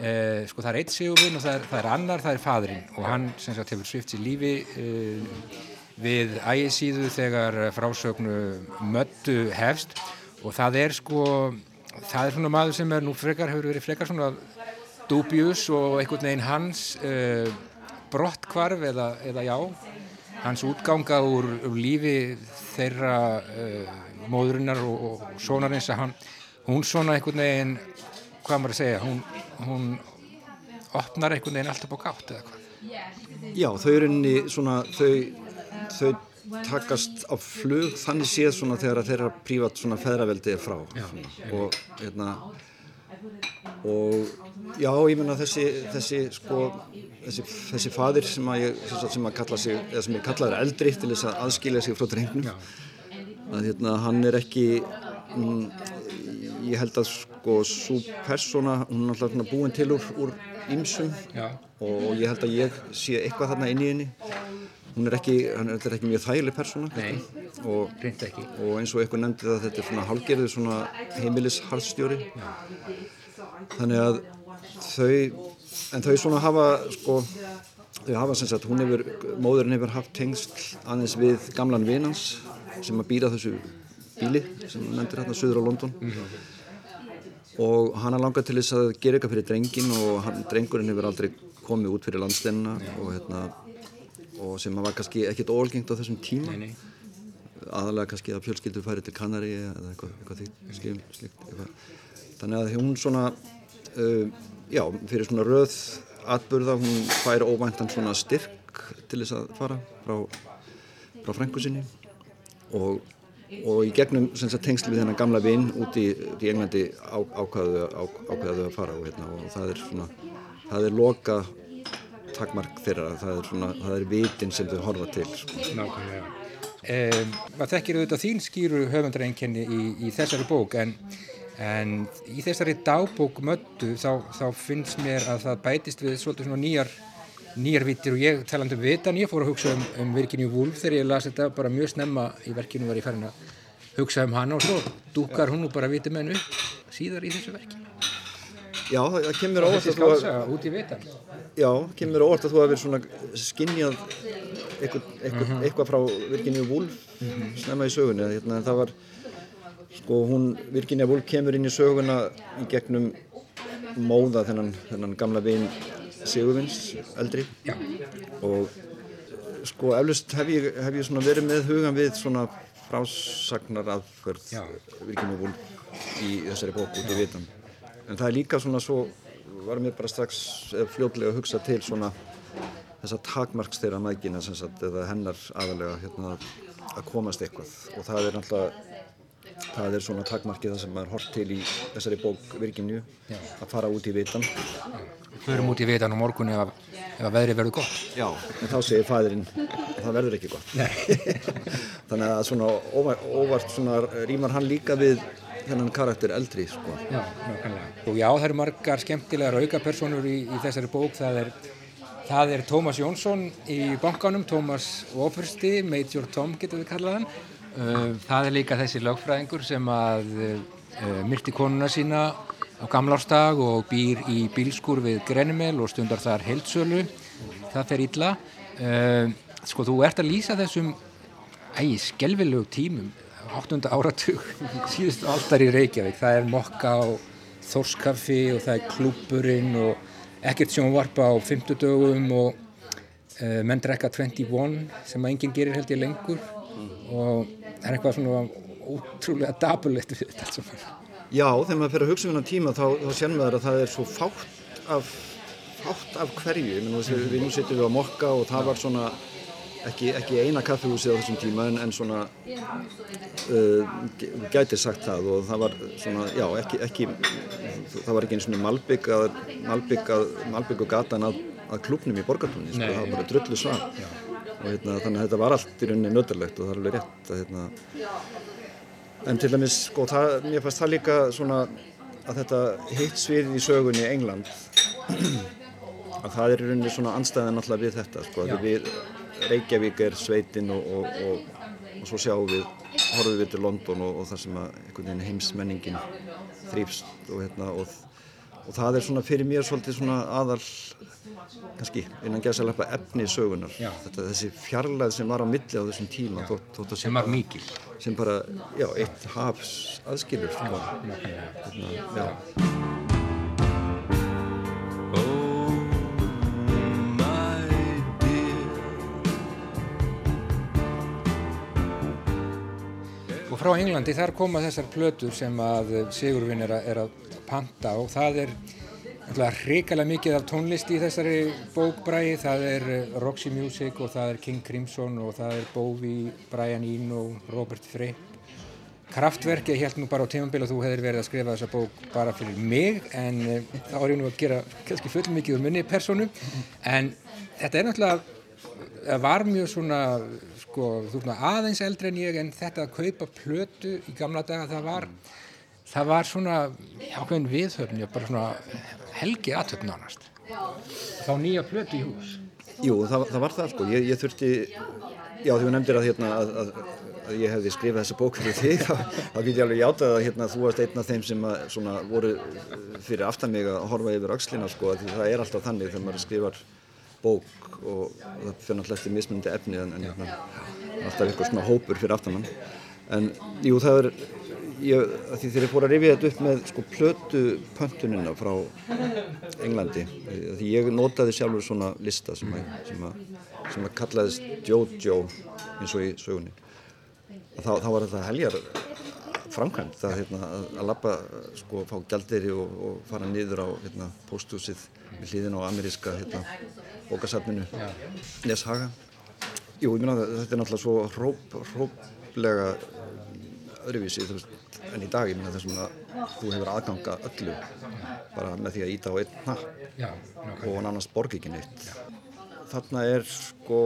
uh, sko það er eitt sigurvinn og það er, það er annar, það er fadurinn og hann sem sagt hefur svift sér lífi uh, við ægisíðu þegar frásögnu möttu hefst. Og það er sko það er svona maður sem er nú frekar hefur verið frekar svona dubjus og einhvern veginn hans uh, brottkvarf eða, eða já hans útganga úr, úr lífi þeirra uh, móðurinnar og, og sonarins að hann hún svona einhvern veginn hvað maður að segja hún, hún opnar einhvern veginn alltaf á gátt eða hvað? Já, þau eru inni svona þau, þau takast á flug þannig séð svona þegar þeirra prívat svona feðraveldi er frá. Já, og hérna og já, ég menna þessi þessi sko þessi, þessi fadir sem að ég sem, að kalla sig, eða sem ég kallaður eldri til þess að aðskilja sig frá drengnum. Að hérna hann er ekki mm, ég held að sko svo persóna, hún er alltaf búin til úr, úr ýmsum. Já. og ég held að ég sé eitthvað þarna inn í henni hún er ekki, hann er ekki mjög þægileg persóna. Og, og eins og eitthvað nefndi það þetta er svona hálgerðu svona heimilisharðstjóri. Þannig að þau en þau svona hafa sko þau hafa sem sagt, hún hefur móðurinn hefur haft tengsl aðeins við gamlan vinans sem að býra þessu bíli sem hún nefndir hérna söður á London. Og hann har langað til þess að gera eitthvað fyrir drengin og hann, drengurinn hefur aldrei komið út fyrir landsteinina og, hérna, og sem var kannski ekkert ólgengt á þessum tíma Nei, nei. aðalega kannski að fjölskyldur færi til Kanari eða eitthvað, eitthvað því, slíkt, slíkt eitthvað. þannig að hún svona uh, já, fyrir svona röð atburða, hún fær óvæntan svona styrk til þess að fara frá, frá frængu sinni og, og í gegnum sem sagt, tengsl við þennan gamla vinn út í, í Englandi á, ákvaðu, á, ákvaðu að fara og, hérna, og það er svona það er loka takmark þeirra, það er svona, það er vitin sem þau horfa til sko. Nákvæmlega. Um, maður þekkir auðvitað þín skýru höfundareinkenni í, í þessari bók en, en í þessari dagbók möttu þá, þá finnst mér að það bætist við svolítið svona nýjar nýjar vittir og ég talandi um vitan ég fór að hugsa um, um Virginia Woolf þegar ég las þetta bara mjög snemma í verkinu var ég farin að hugsa um hana og svo dúkar hún nú bara viti menn upp síðar í þessu verki Já, það, kemur skálsaga út í vitan Já, kemur óvart að þú verið svona skinjað eitthvað, eitthvað, eitthvað frá Virginia Woolf snemma í sögunni. Hérna, það var sko hún, Virginia Woolf kemur inn í söguna í gegnum móða þennan, þennan gamla vin Sigurvins eldri. Já. og sko eflust hef ég, hef ég svona verið með hugan við svona frásagnar aðferð Já. Virginia Woolf í þessari bók út í vitan en það er líka svona svo var mér bara strax eða fljótlega að hugsa til svona þessa takmarks þeirra mækina sem sagt eða hennar aðalega hérna að komast eitthvað. Og það er náttúrulega það er svona takmarkið það sem er hort til í þessari bók Virginju að fara út í vitan Förum út í vitan á morgun ef, ef að veðri verður gott. Já, en þá segir fæðirinn það verður ekki gott. Þannig að svona óvart svona rýmar hann líka við þennan karakter eldri sko. Já, nákvæmlega. Og já, það eru margar skemmtilegar aukapersonur í, í þessari bók. Það er, það er Tómas Jónsson í bankanum, Tómas Wofursti, Major Tom getur við kallað hann. Uh, það er líka þessi lögfræðingur sem að uh, myrti konuna sína á gamlárstag og býr í bílskur við Grenimel og stundar þar heldsölu. Það fer illa. Uh, sko, þú ert að lýsa þessum ægi, skelvilegu tímum 8. áratug síðustu aldar í Reykjavík. Það er mokka á þórskaffi og það er klúpurinn og ekkert sjónvarpa á 50 dögum og uh, menn drekka 21 sem að enginn gerir held ég lengur. Og það er eitthvað svona ótrúlega dabulegt við þetta allt saman. Já, þegar maður fyrir að hugsa um hennar tíma þá, þá sér maður að það er svo fátt af, fátt af hverju. Mennu, við nú sittum við á mokka og það var svona ekki, ekki eina kaffehúsið á þessum tíma en, en svona uh, gæti sagt það og það var svona, já, ekki, ekki það var ekki eins og malbygg að malbygg, að, malbygg og gatan að, að klubnum í borgartóni, sko, það var bara drullu svar. Og hérna, þannig að þetta var allt í rauninni nöðarlegt og það er alveg rétt að hérna en til dæmis, sko, það, mér fannst það líka svona að þetta hitt svið í sögunni England að það er í rauninni svona anstæðan alltaf við þetta, sko, að við Reykjavík er sveitin og, og, og, og svo sjáum við, horfum við til London og það sem að heimsmenningin þrýfst og hérna og það er svona fyrir mér svolítið svona aðal kannski innan gæðsalega efni sögunar þetta, þessi fjarlæð sem var á milli á þessum tíma þótt, þótt sem var mikil. Sem bara, já, eitt hafs aðskilur sko. hérna, já frá Englandi þar koma þessar plötur sem að Sigurvin er er að panta og það er hrikalega mikið af tónlist í þessari bókbræði. Það er Roxy Music og það er King Crimson og það er Bowie, Brian Eno, Robert Fripp. Kraftverk, ég held nú bara á tímanbíl að þú hefur verið að skrifa þessa bók bara fyrir mig en uh, þá er ég nú að gera kannski full mikið úr munni personu en þetta er náttúrulega, það var mjög svona sko, þú veist aðeins eldri en ég en þetta að kaupa plötu í gamla daga það var það var svona ákveðin viðhöfni bara svona helgi aðtöfn nánast. Þá nýja plötu í hús. Jú, það, það var það sko. Ég, ég þurfti, já því við nefndir að, hérna, að, að, að ég hefði skrifað þessa bók fyrir þig, þá get ég alveg játað að hérna, þú varst einn af þeim sem að, svona, voru fyrir aftan mig að horfa yfir axlina sko, því það er alltaf þannig þegar maður skrifar bók og það fyrir náttúrulega eftir mismundi efni en, en hérna, alltaf eitthvað svona hópur fyrir aftamann en jú það er ég, því þegar ég fór að rifja þetta upp með sko plötu pöntunina frá Englandi því ég notaði sjálfur svona lista sem að, sem að, sem að kallaðist Jojo eins og í sögunni. Þá, þá var þetta heljar framkvæmt það hérna, að, lappa sko fá gælderi og, og fara niður á hérna, pósthúsið við hlýðin á ameríska hérna, bókasafninu. Neshaga Jú, ég minna að þetta er náttúrulega svo hróp, hróplega öðruvísi veist, en í dag ég minna þessum að þú hefur aðganga öllu bara með því að íta á einn hnapp. Og nánast borg ekki neitt. Þarna er sko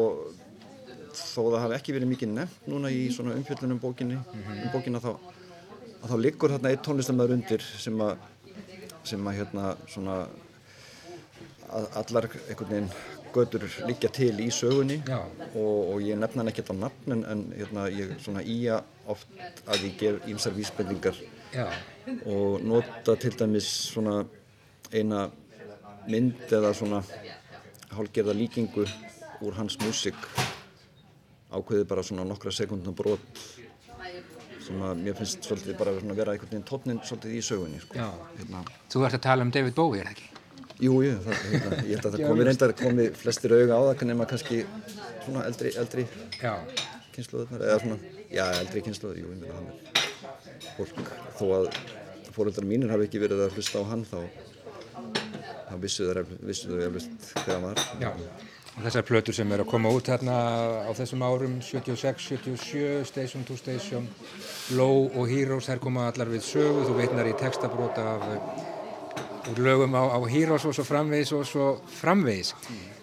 þó það hafi ekki verið mikið nefnt núna í svona umfjöldunum bókinni um bókina þá að þá liggur þarna einn tónlistamöður undir sem að sem að hérna svona allar einhvern veginn götur líka til í sögunni og, og ég nefna hann ekkert á nafn en, en hérna, ég svona íja oft að ég gef ímsar vísbendingar Já. og nota til dæmis svona eina mynd eða svona hálgerða líkingu úr hans músik ákveði bara svona nokkra sekundna brot sem að mér finnst svolítið bara að vera einhvern veginn tóninn svolítið í sögunni sko. hérna. Þú ert að tala um David Bowie, er það ekki? Jú, jú, það, hérna, ég held að það komi reyndar komi flestir auga á það nema kannski svona eldri, eldri kynsluðunar eða svona, já, eldri kynsluður, jú, ég meina hann er fólk, þó að fóröldar mínir hafi ekki verið að hlusta á hann þá, þá vissu þau eflust hann var. Já, Og þessar plötur sem er að koma út hérna á þessum árum 76, 77, Station to Station, Low og Heroes, þær koma allar við sögu, þú veitnar í textabróta af úr lögum á, á Heroes og svo framvegis og svo framvegis.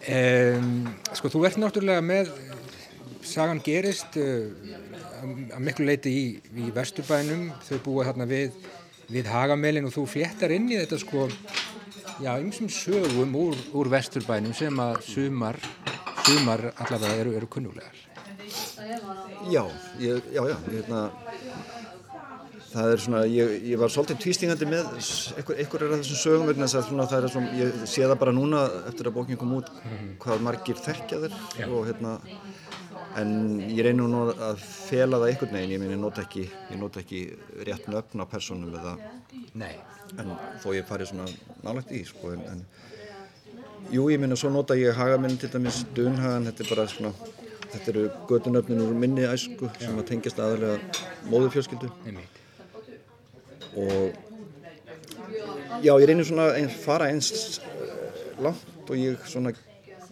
Um, sko þú ert náttúrulega með, sagan gerist uh, að miklu leiti í, í Vesturbænum, þau búa þarna við, við Hagamelin og þú fléttar inn í þetta sko já, einsum sögum úr, úr vesturbænum sem að sumar, sumar allavega eru, eru kunnulegar. Já, ég, já, já, ég, hérna, það er svona, ég, ég var svolítið tvístingandi með einhver, einhver er að þessum sögum vegna þess að svona, það er svona, ég sé það bara núna eftir að bókinn kom út hvað margir þekkja þér og hérna, en ég reynir nú að fela það einhvern veginn, ég minn, ég nota ekki, ég nota ekki rétt nöfn á personum eða Nei. En þó ég fari svona nálagt í, sko, en, en jú, ég minna, svo nota ég hagaminn til dæmis Dunhagan, þetta er bara svona, þetta eru gödunöfnin úr minni æsku já. sem að tengjast aðalega móðufjölskyldu. Og já, ég reynir svona að fara eins langt og ég svona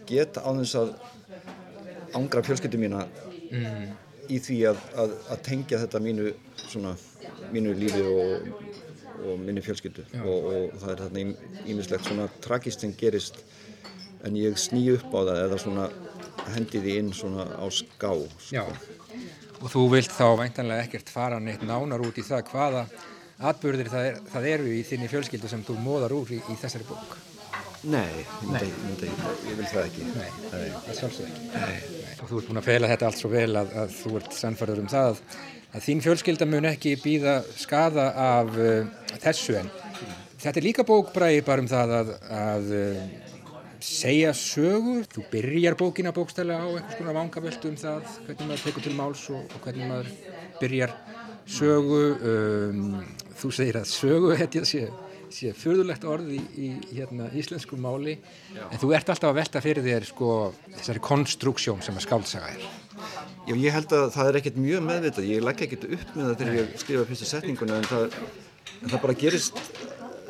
geta á þess að ángra fjölskyldu mína mm. í því að, að, að tengja þetta mínu svona, mínu lífi og og minni fjölskyldu og, og það er þarna ímislegt svona tragist sem gerist en ég sný upp á það eða svona hendi því inn svona á ská sko. Já, og þú vilt þá væntanlega ekkert fara neitt nánar út í það hvaða atbyrðir það, er, það eru í þinni fjölskyldu sem þú móðar úr í, í þessari bók Nei, Nei. Myndi, ég vil það ekki Nei, Nei. það sjálfsög ekki og þú ert búin að feila þetta allt svo vel að, að þú ert sannfærður um það að þín fjölskylda mun ekki býða skada af uh, þessu en þetta er líka bókbræði bara um það að, að uh, segja sögur. Þú byrjar bókina bókstælega á einhvers konar vangavöldu um það hvernig maður tekur til máls og, og hvernig maður byrjar sögu. Um, þú segir að sögu þetta sé, sé fyrðulegt orð í, í hérna, íslensku máli Já. en þú ert alltaf að velta fyrir þér sko, þessari konstruksjón sem að skálsaga er. Já, ég held að það er ekkert mjög meðvitað, ég legg ekkert upp með það þegar ég skrifa fyrstu setninguna en það, en það bara gerist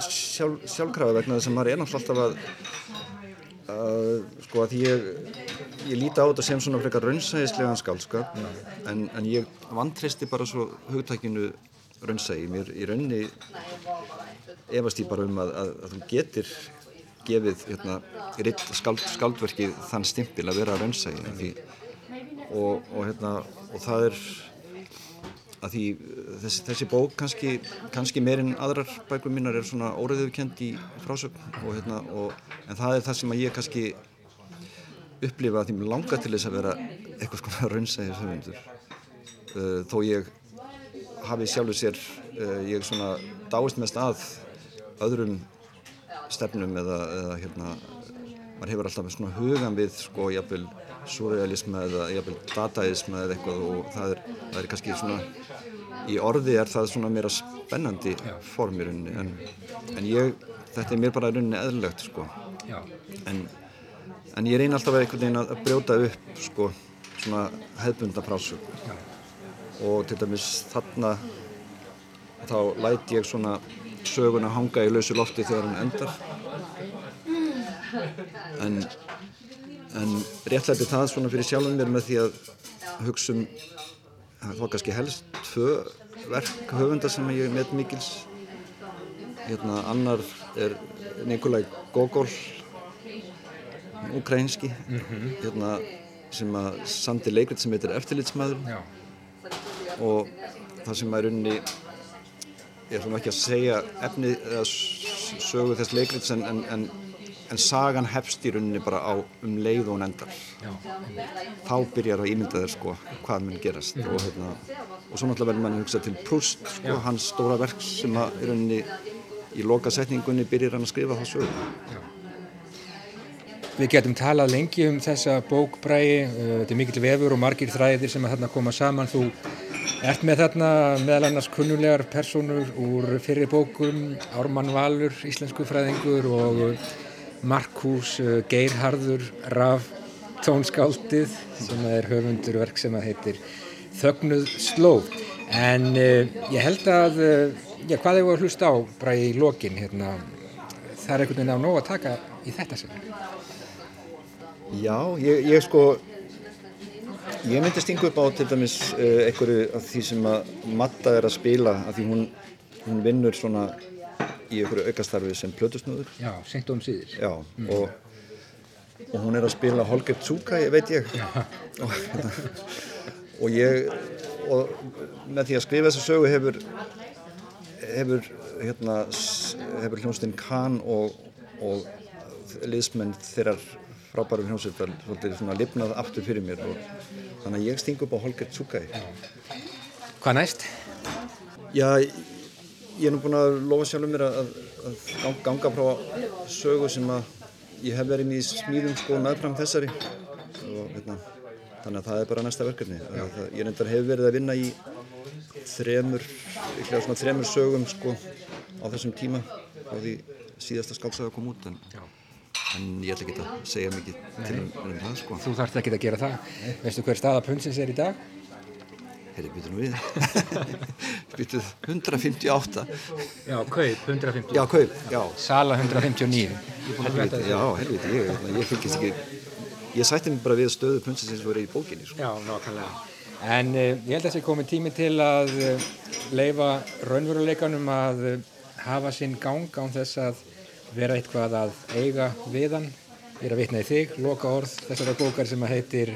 sjálf, sjálfkrafa vegna þess að maður er náttúrulega alltaf að, að sko að ég, ég líti á þetta sem svona frekar raunsæðislegan skálskap en, en ég vantristi bara svo hugtækinu raunsæði, mér í raunni efast ég bara um að, að, að þú getur gefið hérna, skáld, skáldverki þann stimpil að vera raunsæði því og, og, hérna, og það er að því þessi, þessi bók kannski, kannski meirinn aðrar bækur mínar er svona óriðuðkend í frásögn og, hérna, en það er það sem að ég kannski upplifa að því mér langar til þess að vera eitthvað svona höfundur. Uh, þó ég hafi sjálfur sér uh, ég svona dáist mest að öðrum stefnum eða, eða hérna maður hefur alltaf svona hugan við sko jafnvel surrealisma eða jafnvel dataisma eða eitthvað og það er, það er kannski svona í orði er það svona meira spennandi form í rauninni en, en ég, þetta er mér bara í rauninni eðlilegt sko. En, en ég reyni alltaf einhvern veginn að brjóta upp sko svona hefbunda frásug og til dæmis þarna þá læti ég svona söguna hanga í lausu lofti þegar hún endar. En en réttlæti það svona fyrir sjálfum mér með því að hugsa um var kannski helst tvö verk höfunda sem ég met mikils. Hérna annar er Nikolai Gogol ukrainski mm -hmm. hérna sem að sandi leikrit sem heitir Eftirlitsmaður og það sem er unni ég ætlum ekki að segja efni eða sögu þess leikrits en, en, en en sagan hefst í rauninni bara á um leið og hún endar Já. þá byrjar að ímynda þér sko hvað mun gerast mm. og, hérna, og svo náttúrulega verður mann að hugsa til Proust sko, hans stóra verk sem að í rauninni í loka setningunni byrjar hann að skrifa það sögur Já. Við getum talað lengi um þessa bókbræði uh, þetta er mikill vefur og margir þræðir sem að þarna koma saman. Þú ert með þarna meðal annars kunnulegar personur úr fyrir bókum Ármann Valur, íslensku fræðingur og Markus uh, Geirharður Raf tónskáldið sem er höfundur verk sem að heitir Þögnuð slóð. En uh, ég held að uh, já, hvað hefur að hlusta á bara í lokin hérna, það er einhvern veginn á nóg að taka í þetta sem Já, ég, ég sko ég myndi stinga upp á til dæmis uh, einhverju af því sem að Matta er að spila af því hún, hún vinnur svona í einhverju aukastarfi sem plötusnúður. Já, senkt um síðir. Já, mm. og, og hún er að spila Holger Tsuka, ég veit ég. Og, og ég og með því að skrifa þessa sögu hefur hefur hérna, hefur hljómsdinn Kahn og, og liðsmenn þeirrar frábærum hljómsveitar svolítið svona lifnað aftur fyrir mér og þannig að ég sting upp á Holger Tsukai Hvað næst? Já, ég er nú búin að lofa sjálfur mér að, að ganga frá sögu sem að ég hef verið í smíðum sko meðfram þessari. Og hérna þannig að það er bara næsta verkefni. Það, ég reyndar hefur verið að vinna í þremur, svona þremur sögum sko á þessum tíma á því síðasta skálsaga kom út en, en ég ætla ekki að segja mikið Nei. til um, um það sko Þú þarfst ekki að gera það Nei. Veistu hver staða punnsins er í dag? Herri, byttu nú við Byttuð 158 Já, kaup 158 Já, kaup, já Sala 159 Helviti, já, helviti, ég, ég fylgist ekki ég sætti mig bara við stöðu punnsins sem voru í bókinni sko. Já, nákvæmlega En uh, ég held að það sé komið tími til að uh, leifa raunveruleikanum að uh, hafa sinn gang án þess að vera eitthvað að eiga viðan ég er að vitna í þig, loka orð þessara bókar sem að heitir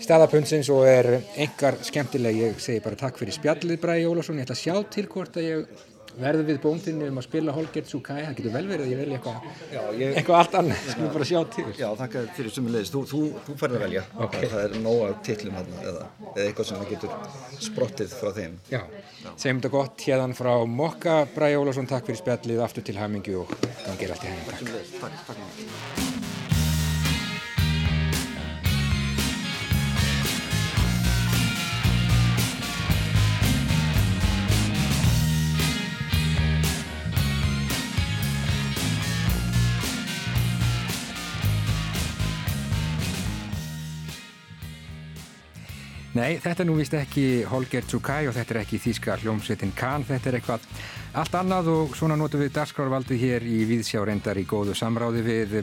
Staðapunnsins og er engar skemmtileg. Ég segi bara takk fyrir spjallið Bræði Ólafsson, ég ætla að sjá til hvort að ég verður við bóndinni um að spila Holger Tsukai það getur vel verið að ég velja eitthvað ég... eitthvað allt annað, skulum bara sjá til. Já, þakka fyrir sumulegis, þú, þú, þú færði að velja. Okay. það er nóga tillum hérna eða, eða eitthvað sem getur sprottið frá þeim. Já, Já. segjum þetta gott hérðan frá Mokka. Bræði Ólafsson, takk fyrir spjallið. Aftur til hamingu og gangið allt í hægum Takk, takk, takk Nei, þetta er nú vist ekki Holger Tsukai og þetta er ekki þýska hljómsveitin Kahn, þetta er eitthvað allt annað og svona notum við dagskrárvaldið hér í Víðsjá reyndar í góðu samráði við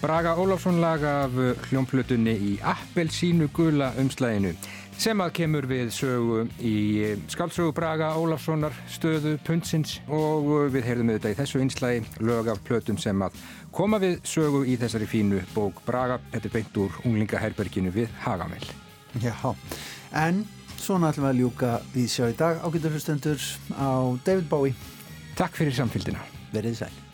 Braga Ólafsson lag af hljómplutunni í Appelsínu gula umslæðinu sem að kemur við sögu í skálsögu Braga Ólafssonar stöðu pundsins og við heyrðum auðvitað í þessu einslægi lög af plötum sem að koma við sögu í þessari fínu bók Braga, þetta er beint úr unglingaherberginu við Hagamell. Já, En svona ætlum við að ljúka við sjá í dag ágættur hlustendur á David Bowie. Takk fyrir samfélgina. Verðið sæl.